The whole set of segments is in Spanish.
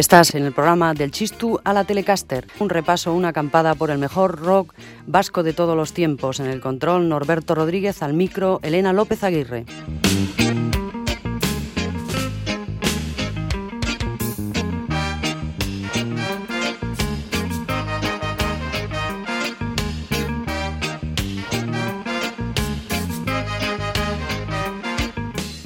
Estás en el programa del Chistu a la Telecaster, un repaso, una acampada por el mejor rock vasco de todos los tiempos. En el control, Norberto Rodríguez, al micro, Elena López Aguirre.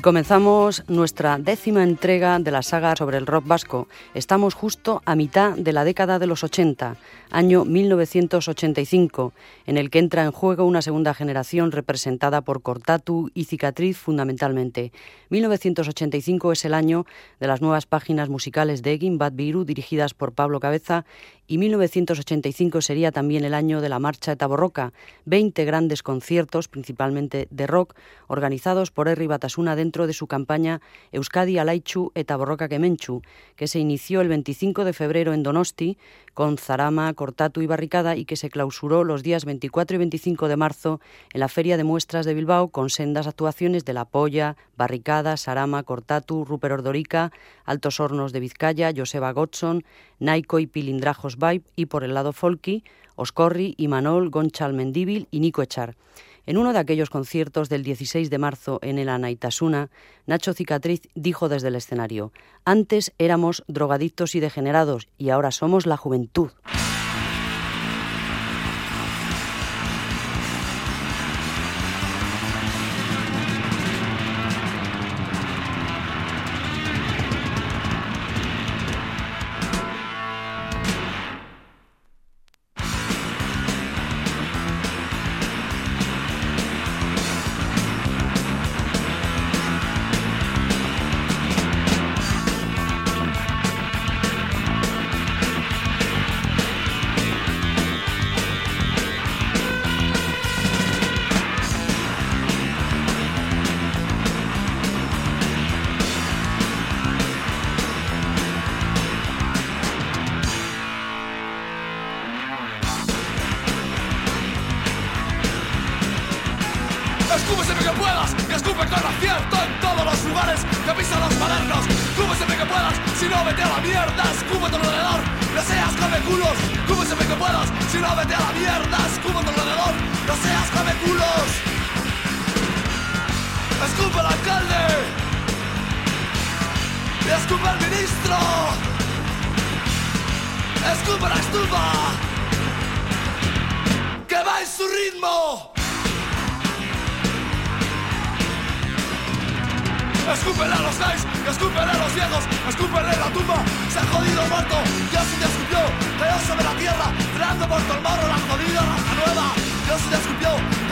Comenzamos nuestra décima entrega de la saga sobre el rock vasco. Estamos justo a mitad de la década de los 80, año 1985, en el que entra en juego una segunda generación representada por Cortatu y Cicatriz fundamentalmente. 1985 es el año de las nuevas páginas musicales de Egin Bad Biru dirigidas por Pablo Cabeza y 1985 sería también el año de la Marcha de Taborroca, 20 grandes conciertos, principalmente de rock, organizados por Herri Batasuna dentro de su campaña Euskadi Alaichu e Taborroca Kemenchu, que se inició el 25 de febrero en Donosti con Zarama, Cortatu y Barricada y que se clausuró los días 24 y 25 de marzo en la Feria de Muestras de Bilbao con sendas actuaciones de La Polla, Barricada, Sarama, Cortatu, Rupert Ordorica, Altos Hornos de Vizcaya, Joseba Godson, Naiko y Pilindrajos Vibe y por el lado folky, Oscorri, Imanol, Gonchal Mendíbil y Nico Echar. En uno de aquellos conciertos del 16 de marzo en el Anaitasuna, Nacho Cicatriz dijo desde el escenario, antes éramos drogadictos y degenerados y ahora somos la juventud.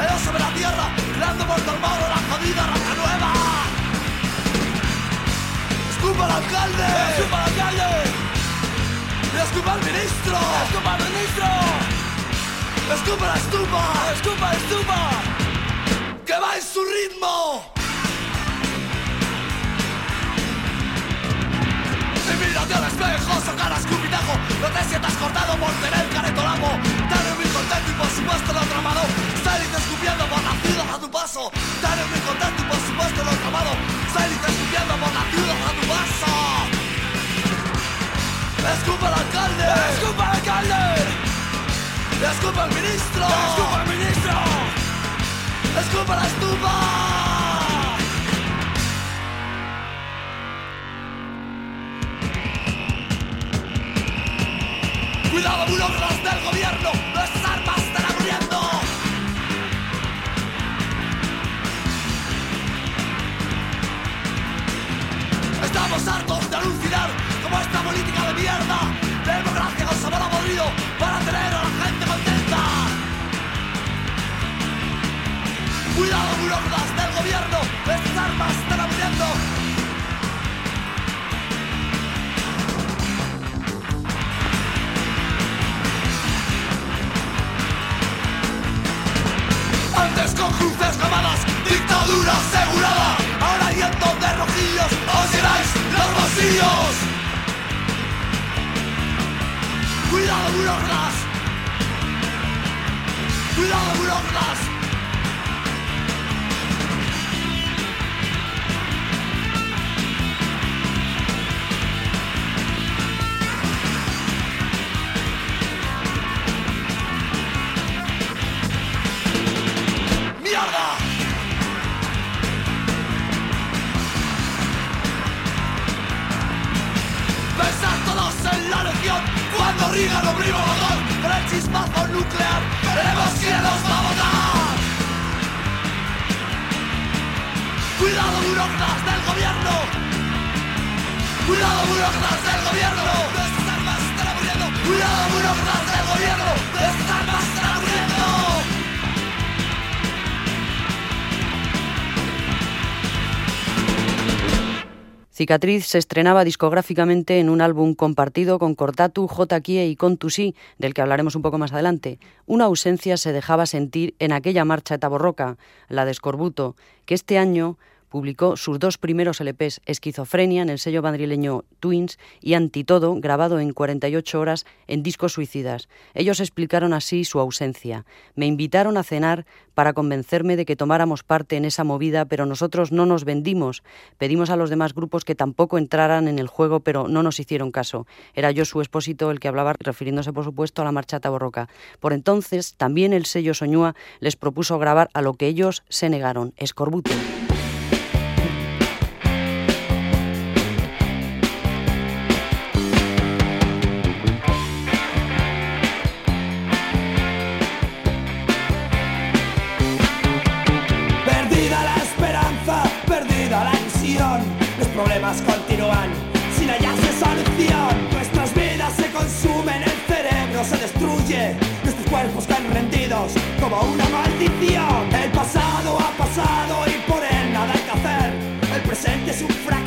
Caído sobre la tierra, creando por moro la jodida raza nueva. ¡Escupa al alcalde! ¡Escupa al alcalde! ¡Escupa al ministro! ¡Escupa al ministro! ¡Escupa la estupa! ¡Escupa la estupa! ¡Que va en su ritmo! Mírate al espejo, sacar escupitajo, no te sientas cortado por tener caretolamo contento y por supuesto lo tramado. Saliste escupiendo por la ciudad a tu paso. Estaré muy contento y por supuesto lo tramado. Saliste escupiendo por la ciudad a tu paso. Escupa al alcalde. Escupa al alcalde. Escupa al ministro. Escupa al ministro. Escupa la estufa. cuidado burócratas del gobierno Estamos hartos de alucinar como esta política de mierda. Democracia con sabor aburrido para tener a la gente contenta. Cuidado, burócratas del gobierno, estas armas están abriendo. Antes con cruces gamadas, dictadura asegurada ahora yendo de rojillos, os lleváis los bolsillos. Cuidado, burócratas. Cuidado, burócratas. Cicatriz se estrenaba discográficamente en un álbum compartido con Cortatu, J. Kie y Contusí, del que hablaremos un poco más adelante. Una ausencia se dejaba sentir en aquella marcha taborroca, la de Escorbuto, que este año publicó sus dos primeros LPs, Esquizofrenia, en el sello madrileño Twins, y Antitodo, grabado en 48 horas en discos suicidas. Ellos explicaron así su ausencia. Me invitaron a cenar para convencerme de que tomáramos parte en esa movida, pero nosotros no nos vendimos. Pedimos a los demás grupos que tampoco entraran en el juego, pero no nos hicieron caso. Era yo su expósito el que hablaba, refiriéndose, por supuesto, a la marchata borroca. Por entonces, también el sello Soñúa les propuso grabar a lo que ellos se negaron, Escorbuto. Continúan sin hallarse solución. Nuestras vidas se consumen, el cerebro se destruye, nuestros cuerpos caen rendidos como una maldición. El pasado ha pasado y por él nada hay que hacer. El presente es un fracaso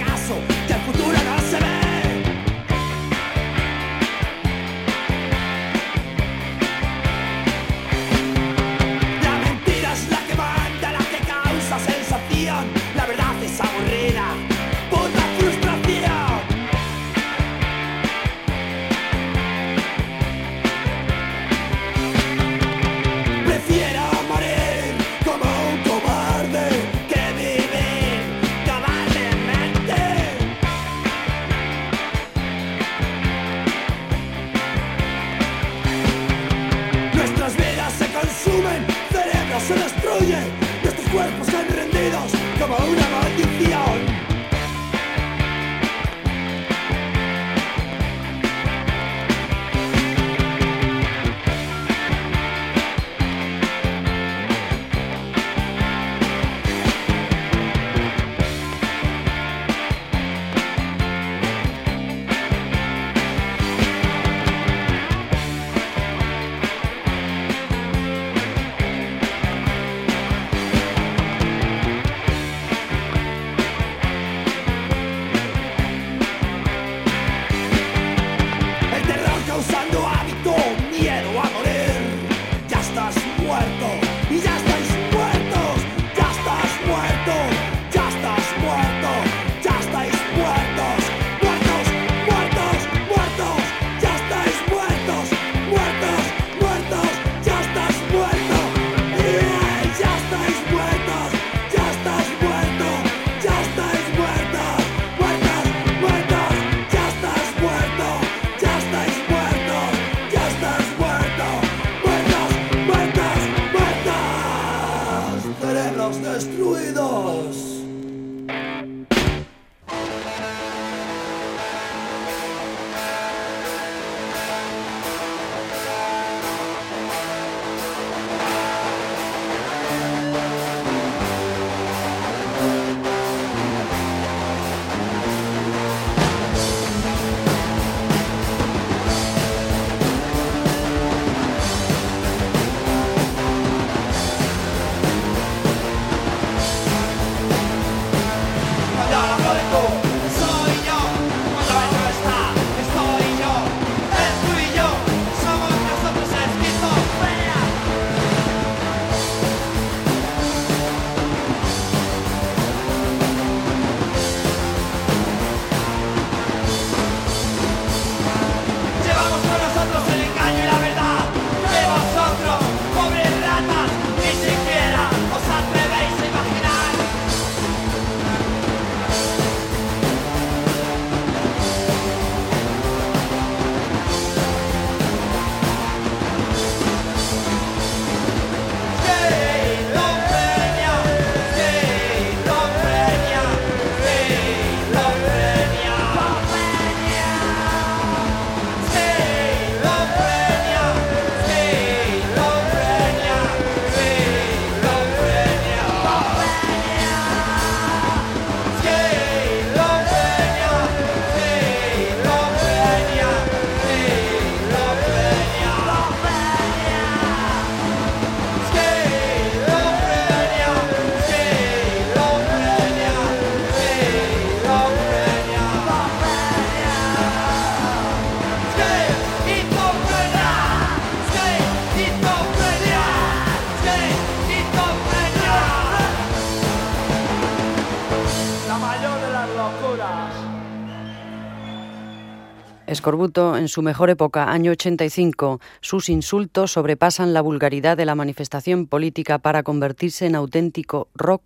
Escorbuto, en su mejor época, año 85, sus insultos sobrepasan la vulgaridad de la manifestación política para convertirse en auténtico rock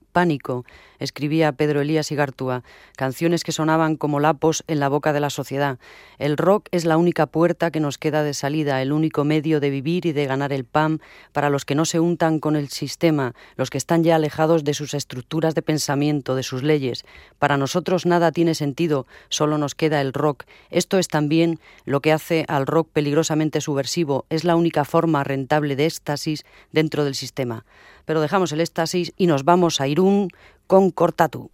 escribía Pedro Elías Igartúa, canciones que sonaban como lapos en la boca de la sociedad. El rock es la única puerta que nos queda de salida, el único medio de vivir y de ganar el pan para los que no se untan con el sistema, los que están ya alejados de sus estructuras de pensamiento, de sus leyes. Para nosotros nada tiene sentido, solo nos queda el rock. Esto es también lo que hace al rock peligrosamente subversivo, es la única forma rentable de éxtasis dentro del sistema pero dejamos el éxtasis y nos vamos a Irún con Cortatu.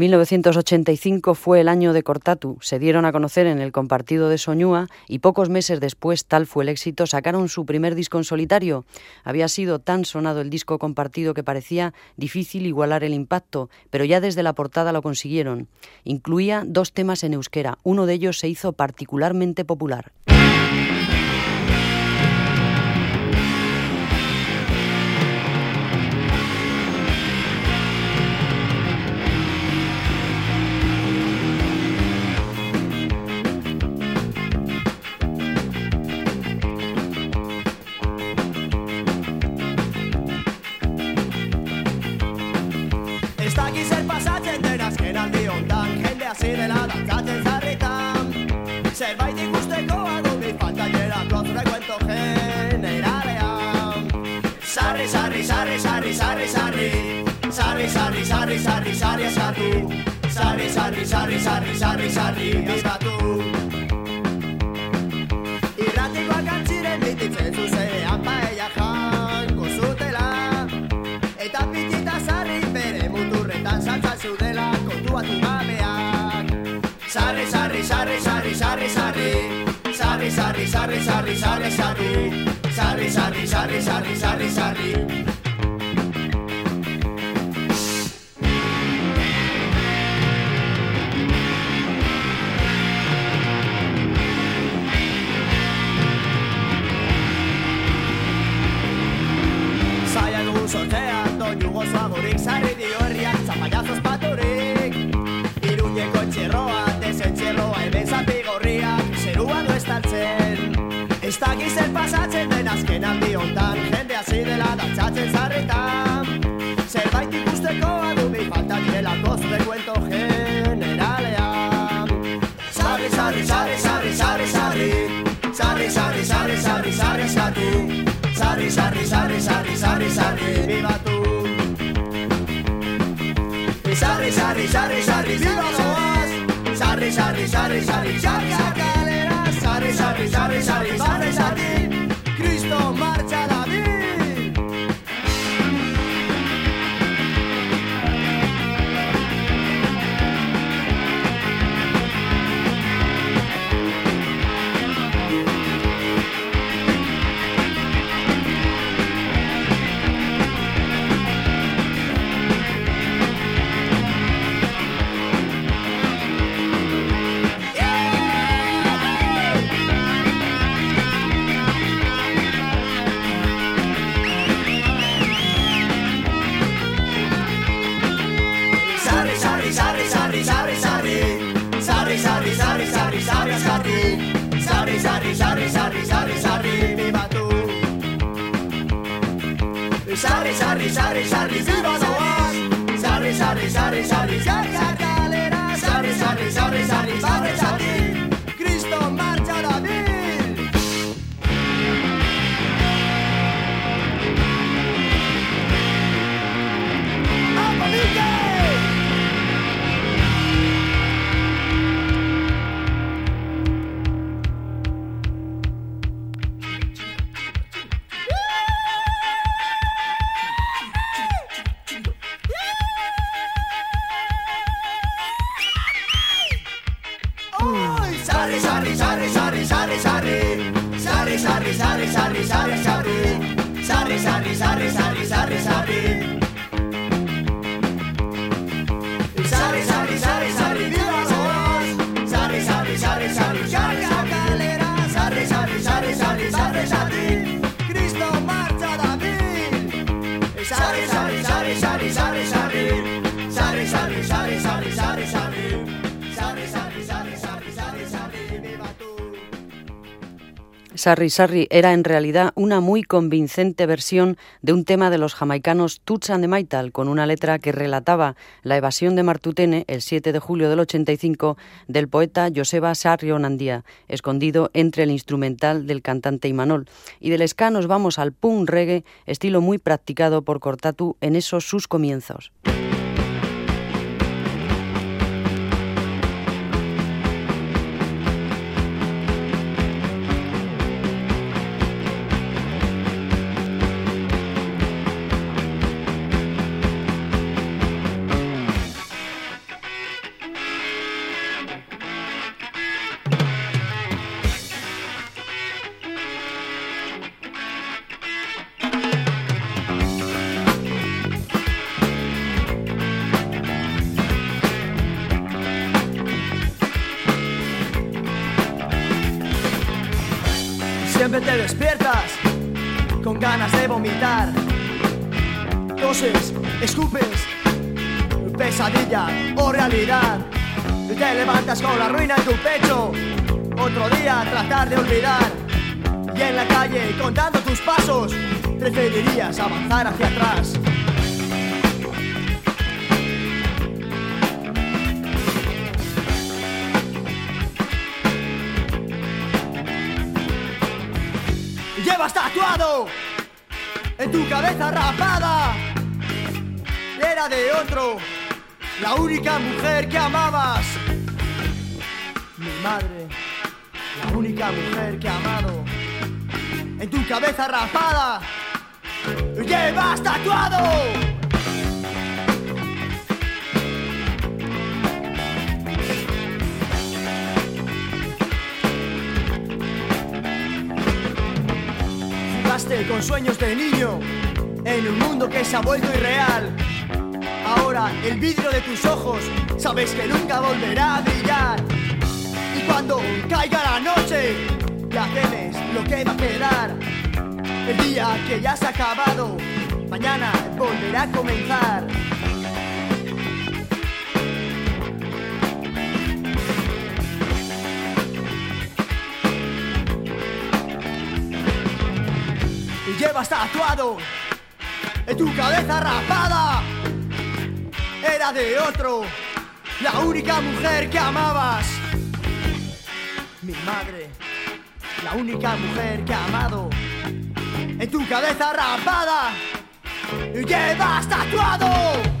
...1985 fue el año de Cortatu. Se dieron a conocer en el compartido de Soñúa y pocos meses después, tal fue el éxito, sacaron su primer disco en solitario. Había sido tan sonado el disco compartido que parecía difícil igualar el impacto, pero ya desde la portada lo consiguieron. Incluía dos temas en euskera. Uno de ellos se hizo particularmente popular. diskatu Sarri, sarri, sarri, sarri, sarri, sarri diskatu Irratikoak antziren dititzen zuzean paella jango zutela Eta pitita sarri bere muturretan saltza zeudela kontuatu gabeak Sarri, sarri, sarri, sarri, sarri, sarri Sarri, sarri, sarri, sarri, sarri, sarri Sarri, sarri, sarri, sarri, sarri, sarri dakiz zer pasatzen den azken aldi hontan Jende hasi dela dantzatzen zarritan Zerbait ikusteko adumi falta direlako zure kuento generalean Sarri, sarri, sarri, sarri, sarri, sarri Sarri, sarri, sarri, sarri, sarri, sarri Sarri, sarri, sarri, sarri, sarri, sarri, viva tú Sarri, sarri, sarri, sarri, viva Loas Sarri, sarri, sarri, sarri, sarri, sarri Sarri, sarri Cristo marcha Sarri, sarri, sarri, sarri, sarri, sarri, Sarri, sarri, sarri, sarri, viva Loas Sarri, sarri, sarri, sarri, sarri, sarri Sarri, sarri, sarri, sarri, sarri, sarri სარი სარი სარი სარი სარი Sarri Sarri era en realidad una muy convincente versión de un tema de los jamaicanos Toots and the Maytal, con una letra que relataba la evasión de Martutene el 7 de julio del 85 del poeta Joseba Sarri Onandía, escondido entre el instrumental del cantante Imanol. Y del ska nos vamos al punk reggae, estilo muy practicado por Cortatu en esos sus comienzos. Levantas con la ruina en tu pecho. Otro día tratar de olvidar. Y en la calle contando tus pasos, preferirías avanzar hacia atrás. Llevas tatuado en tu cabeza rapada. Era de otro, la única mujer que amabas madre, la única mujer que he amado. En tu cabeza rapada llevas tatuado. con sueños de niño en un mundo que se ha vuelto irreal. Ahora el vidrio de tus ojos sabes que nunca volverá a brillar. Cuando caiga la noche, ya tienes lo que va a quedar. El día que ya se ha acabado, mañana volverá a comenzar. Y llevas tatuado en tu cabeza rapada. Era de otro, la única mujer que amabas. Mi madre, la única mujer que ha amado. En tu cabeza rapada, llevas tatuado.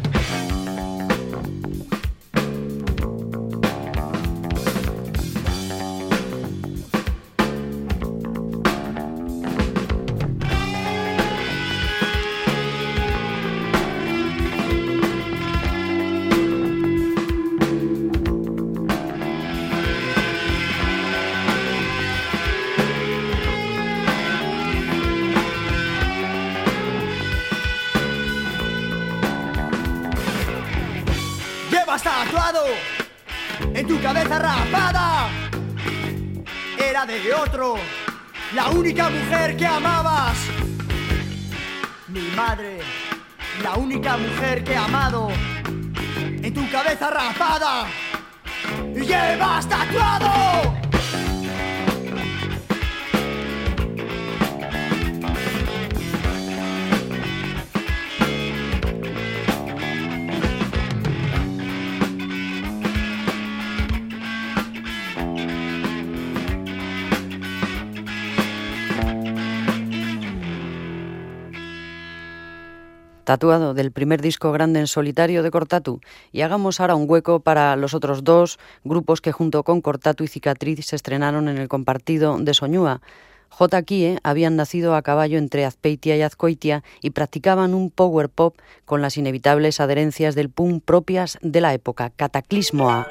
En tu cabeza rapada. Era de otro, la única mujer que amabas. Mi madre, la única mujer que he amado. En tu cabeza rapada. Llevas tatuado. Tatuado del primer disco grande en solitario de Cortatu y hagamos ahora un hueco para los otros dos grupos que junto con Cortatu y Cicatriz se estrenaron en el compartido de Soñúa. J. Kie habían nacido a caballo entre Azpeitia y Azcoitia y practicaban un power pop con las inevitables adherencias del punk propias de la época, Cataclismoa.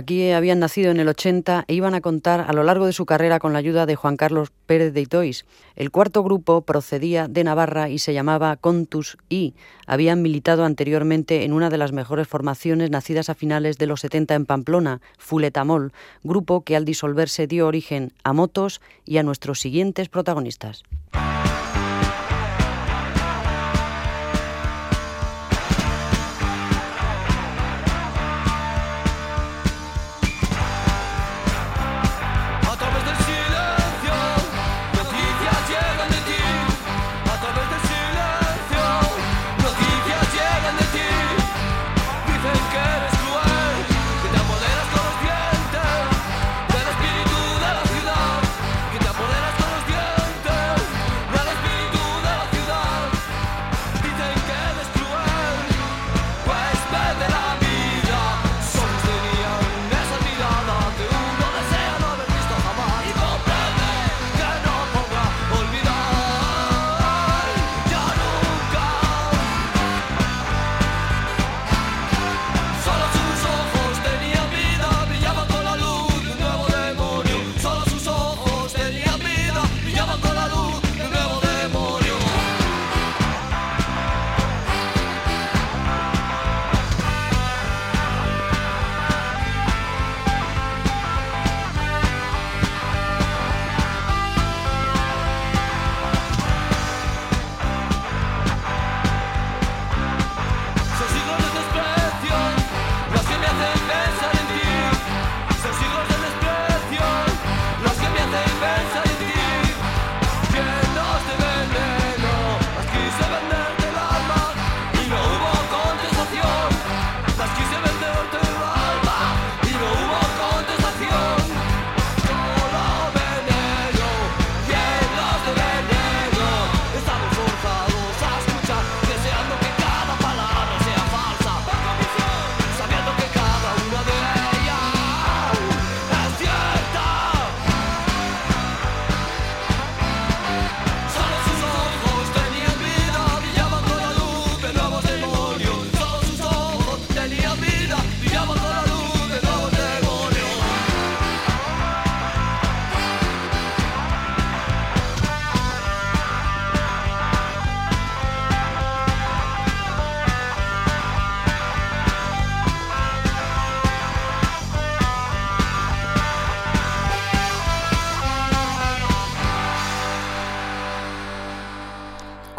Kie habían nacido en el 80 e iban a contar a lo largo de su carrera con la ayuda de Juan Carlos Pérez de Itois. El cuarto grupo procedía de Navarra y se llamaba Contus y habían militado anteriormente en una de las mejores formaciones nacidas a finales de los 70 en Pamplona, Fuletamol, grupo que al disolverse dio origen a Motos y a nuestros siguientes protagonistas.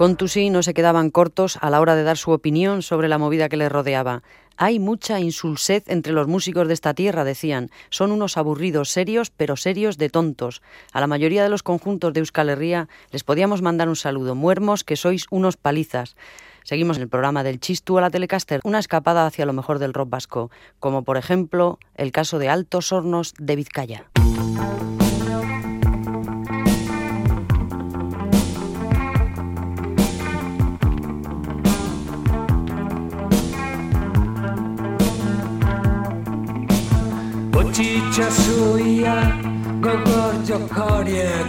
Contusí no se quedaban cortos a la hora de dar su opinión sobre la movida que les rodeaba. Hay mucha insulsez entre los músicos de esta tierra, decían. Son unos aburridos, serios, pero serios de tontos. A la mayoría de los conjuntos de Euskal Herria les podíamos mandar un saludo. Muermos que sois unos palizas. Seguimos en el programa del Chistu a la Telecaster, una escapada hacia lo mejor del rock vasco, como por ejemplo el caso de Altos Hornos de Vizcaya. ucicza szuja go gordzio koriek.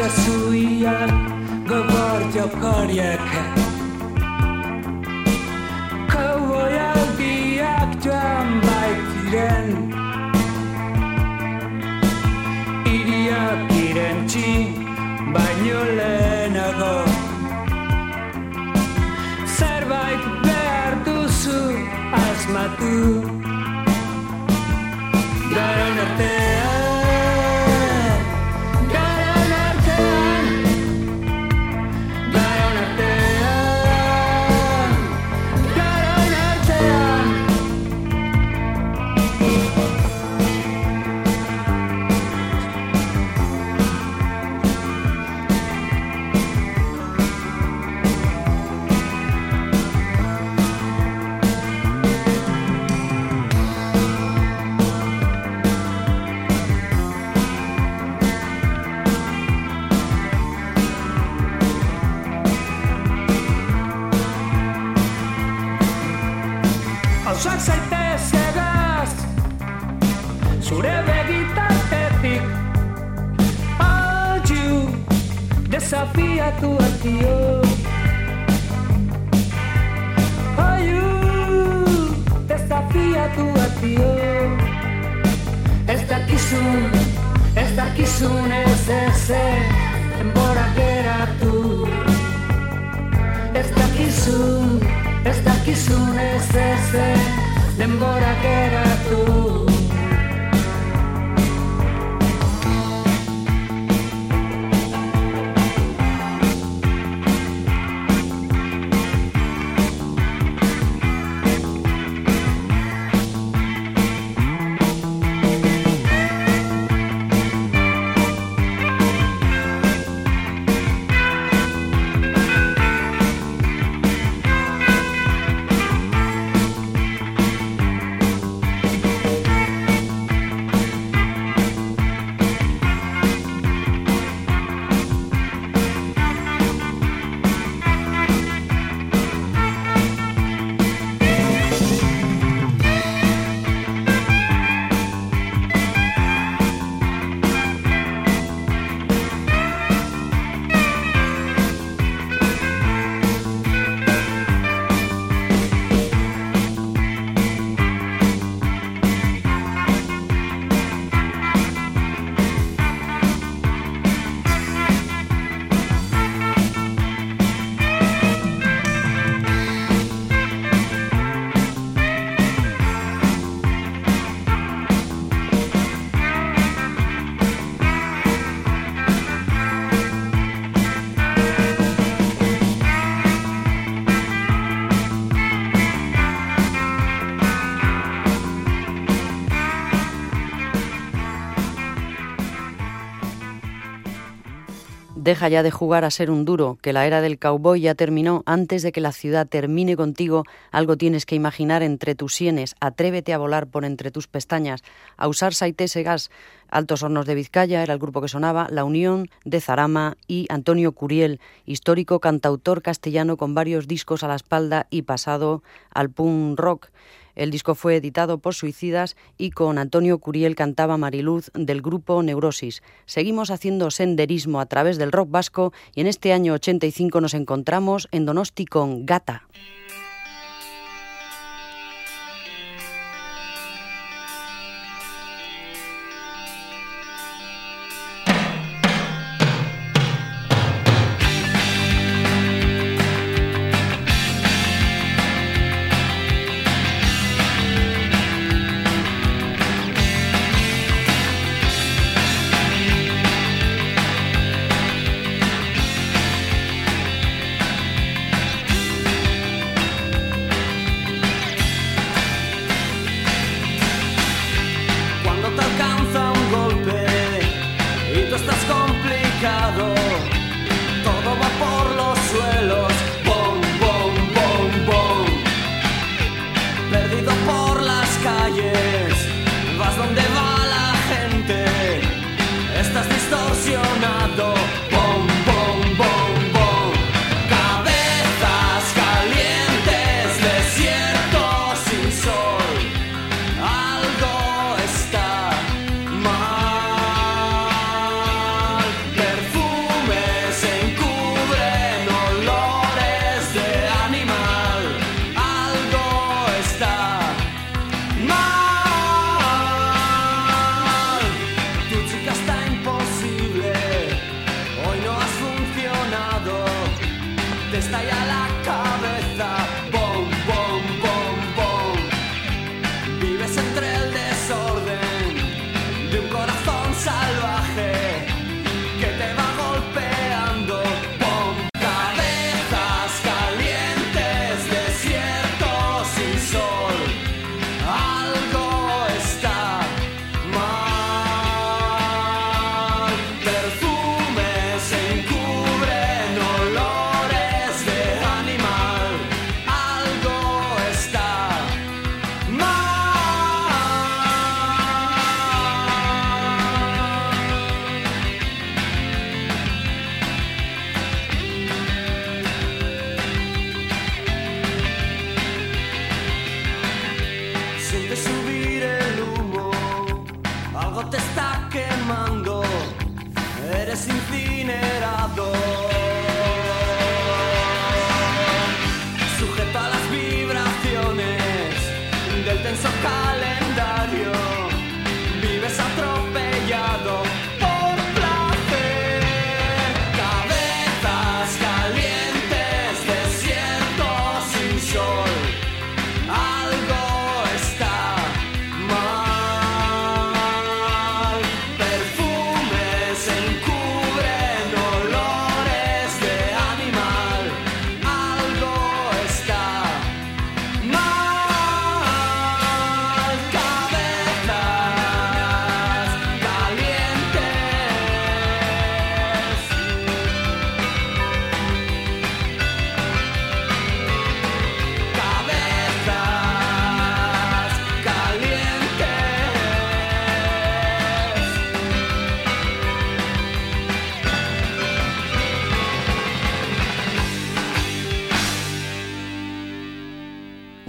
časujem, govoriti okorjeke. Ko voljel bi jak tam majtiren, baino lehenago. Zerbait behar duzu asmatu, daron artean. Desafiatu atio Aiu Desafiatu atio Ez dakizun Ez dakizun ez ez Denbora geratu Ez dakizun Ez dakizun ez ez Denbora geratu Deja ya de jugar a ser un duro, que la era del cowboy ya terminó. Antes de que la ciudad termine contigo, algo tienes que imaginar entre tus sienes. Atrévete a volar por entre tus pestañas, a usar Saitese Gas. Altos Hornos de Vizcaya era el grupo que sonaba, La Unión de Zarama y Antonio Curiel, histórico cantautor castellano con varios discos a la espalda y pasado al punk rock. El disco fue editado por Suicidas y con Antonio Curiel cantaba Mariluz del grupo Neurosis. Seguimos haciendo senderismo a través del rock vasco y en este año 85 nos encontramos en Donosti con Gata.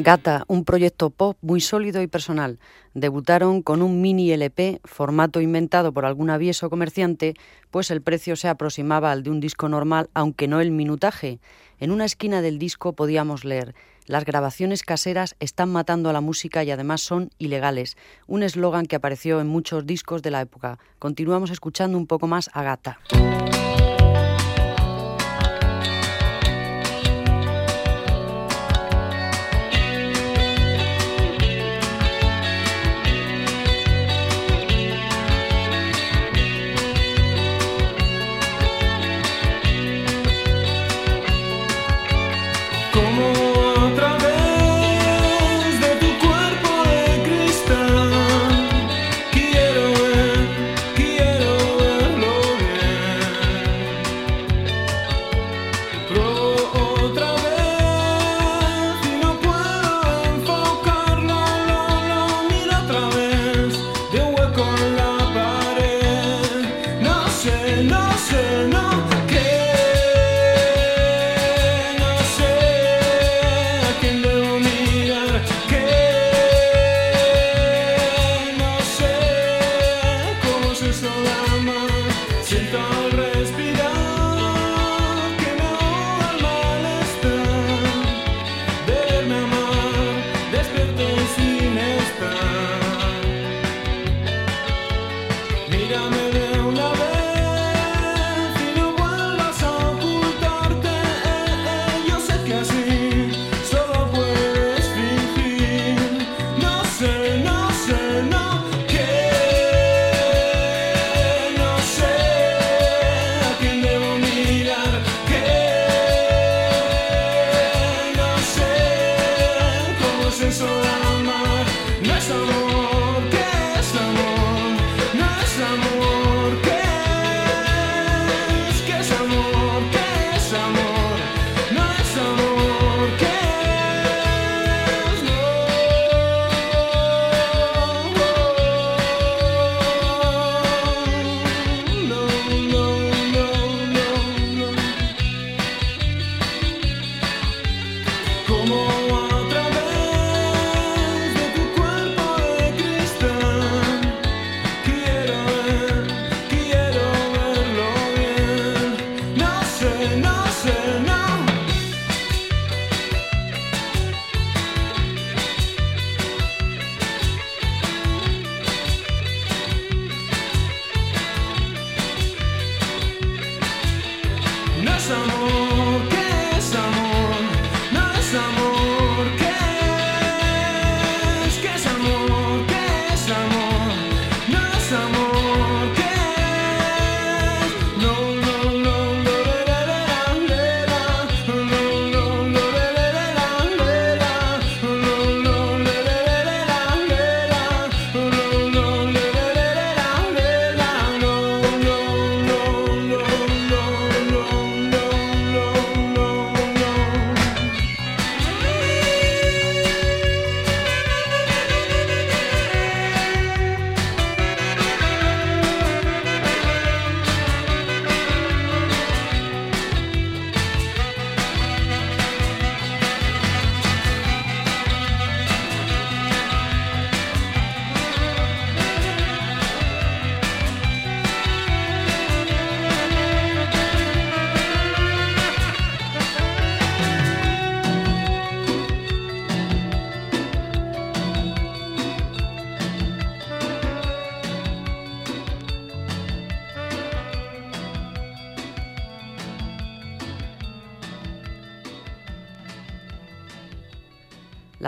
Gata, un proyecto pop muy sólido y personal. Debutaron con un mini LP, formato inventado por algún avieso comerciante, pues el precio se aproximaba al de un disco normal, aunque no el minutaje. En una esquina del disco podíamos leer las grabaciones caseras están matando a la música y además son ilegales, un eslogan que apareció en muchos discos de la época. Continuamos escuchando un poco más a Gata.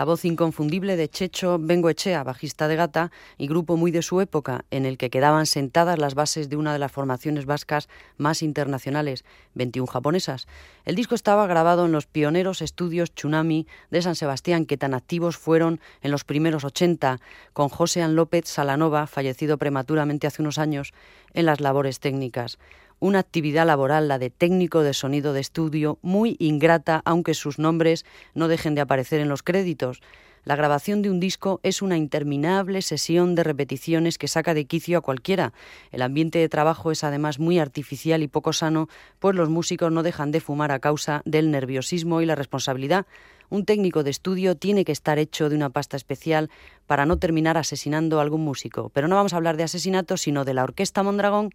La voz inconfundible de Checho Bengoechea, bajista de Gata, y grupo muy de su época, en el que quedaban sentadas las bases de una de las formaciones vascas más internacionales, 21 japonesas. El disco estaba grabado en los pioneros estudios Tsunami de San Sebastián, que tan activos fueron en los primeros 80, con José López Salanova, fallecido prematuramente hace unos años, en las labores técnicas una actividad laboral, la de técnico de sonido de estudio, muy ingrata, aunque sus nombres no dejen de aparecer en los créditos. La grabación de un disco es una interminable sesión de repeticiones que saca de quicio a cualquiera. El ambiente de trabajo es además muy artificial y poco sano, pues los músicos no dejan de fumar a causa del nerviosismo y la responsabilidad. Un técnico de estudio tiene que estar hecho de una pasta especial para no terminar asesinando a algún músico. Pero no vamos a hablar de asesinato, sino de la Orquesta Mondragón.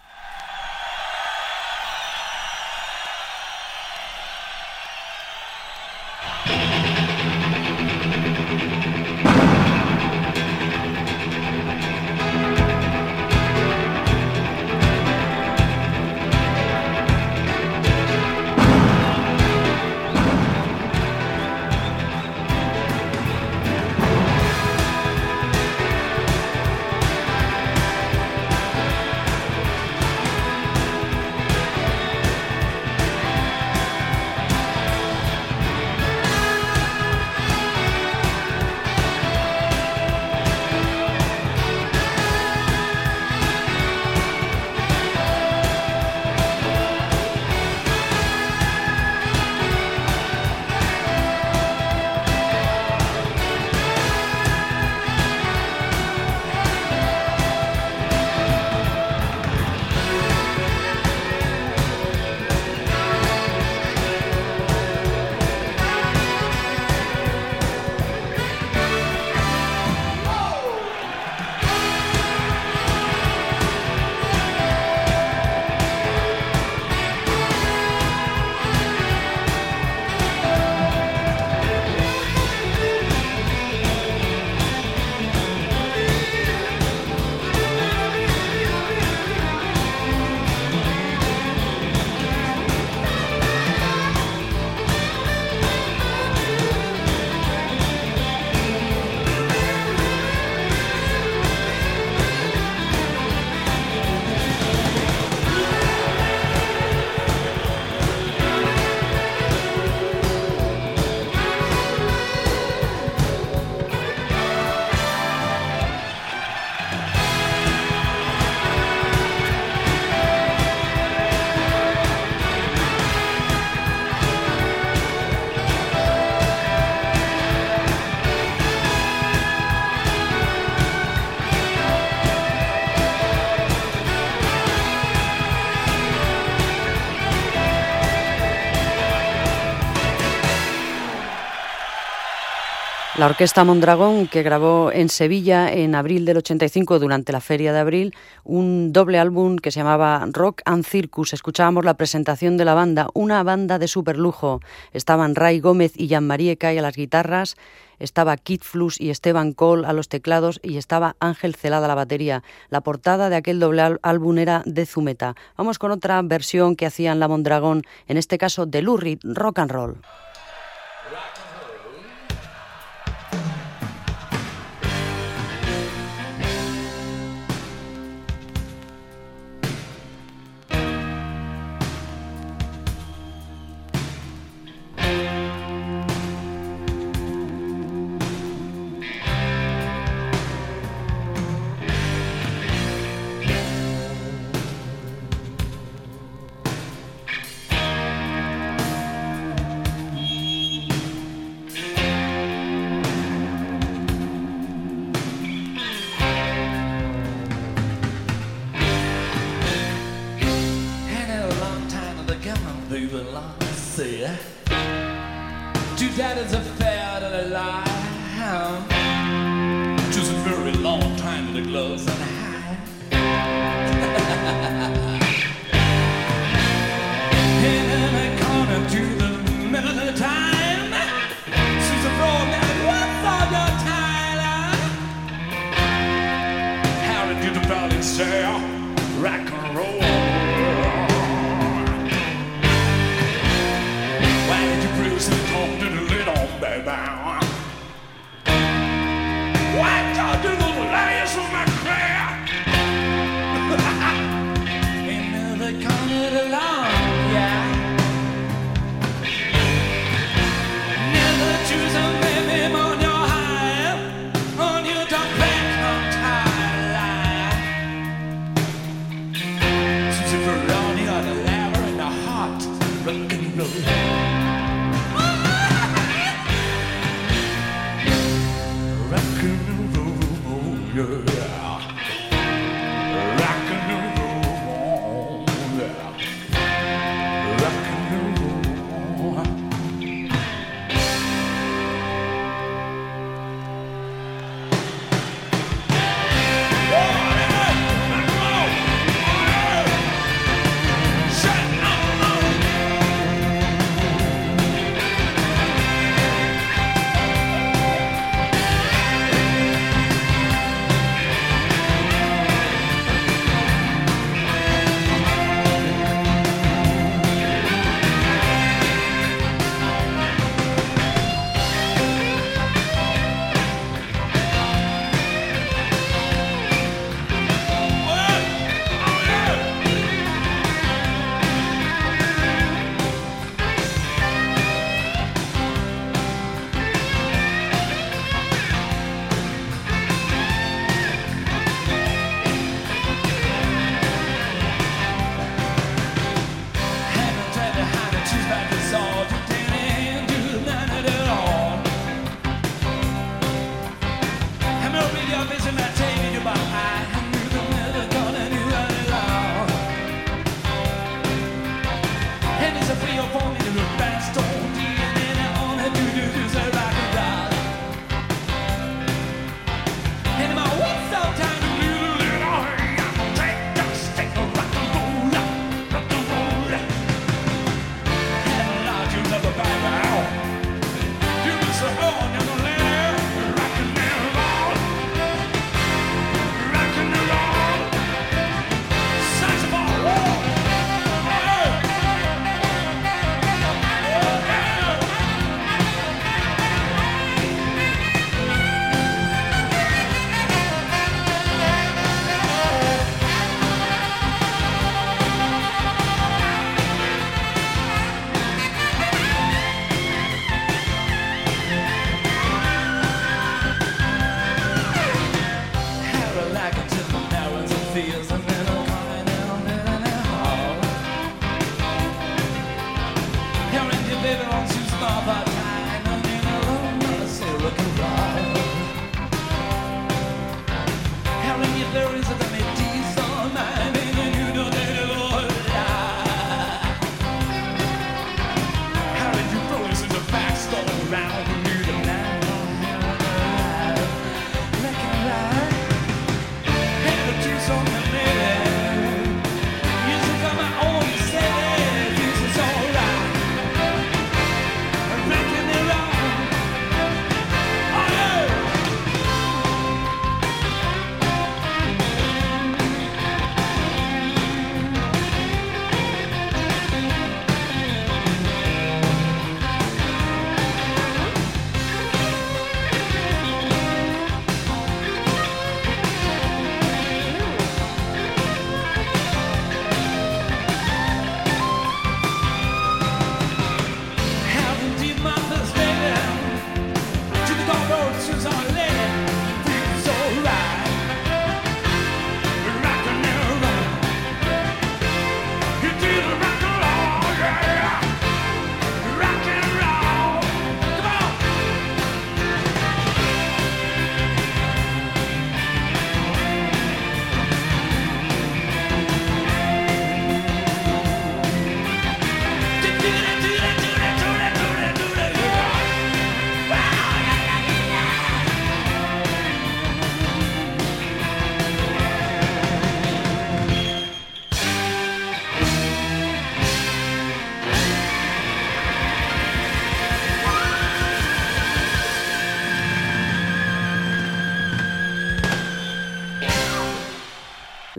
La Orquesta Mondragón, que grabó en Sevilla en abril del 85 durante la Feria de Abril un doble álbum que se llamaba Rock and Circus. Escuchábamos la presentación de la banda, una banda de superlujo. Estaban Ray Gómez y Jean-Marie Cay a las guitarras, estaba Kit Flus y Esteban Cole a los teclados y estaba Ángel Celada a la batería. La portada de aquel doble álbum era de Zumeta. Vamos con otra versión que hacían la Mondragón, en este caso de Lurid, Rock and Roll.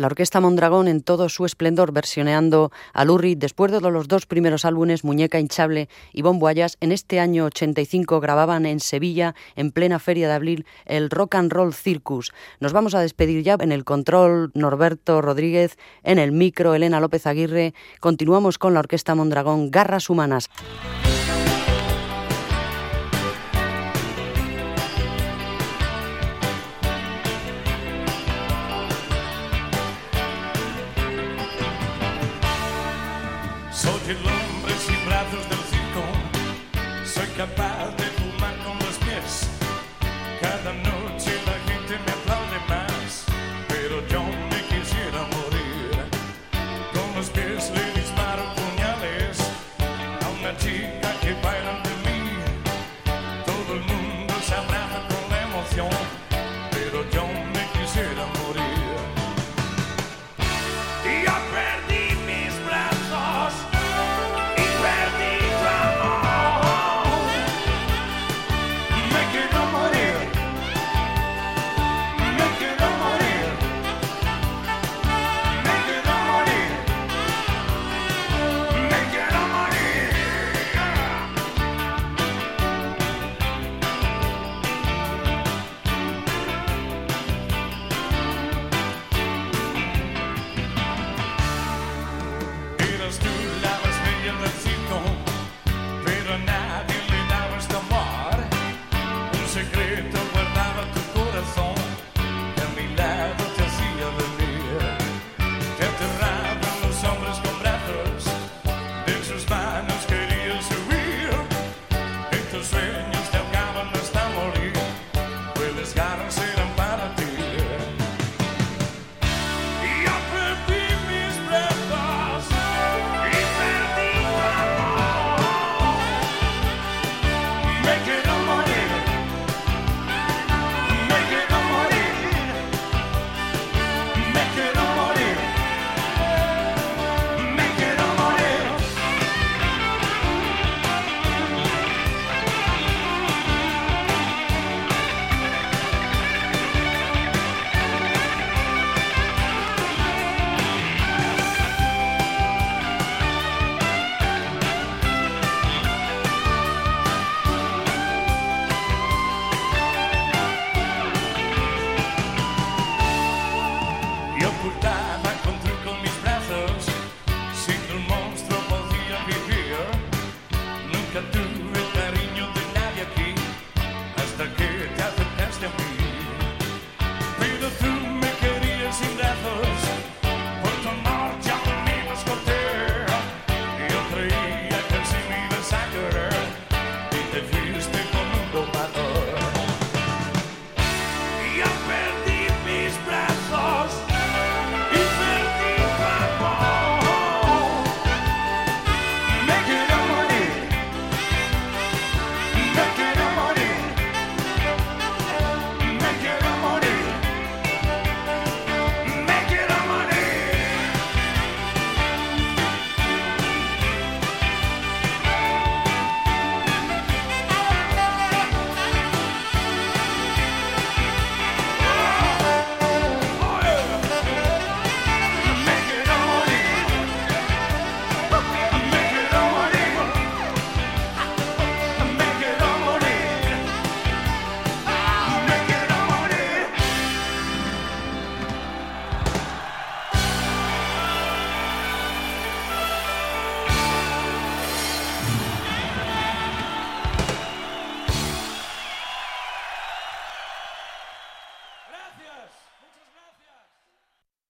La Orquesta Mondragón en todo su esplendor, versioneando a Lurri después de los dos primeros álbumes, Muñeca Hinchable y Bomboayas. En este año 85 grababan en Sevilla, en plena Feria de Abril, el Rock and Roll Circus. Nos vamos a despedir ya en el control Norberto Rodríguez, en el micro Elena López Aguirre. Continuamos con la Orquesta Mondragón, Garras Humanas.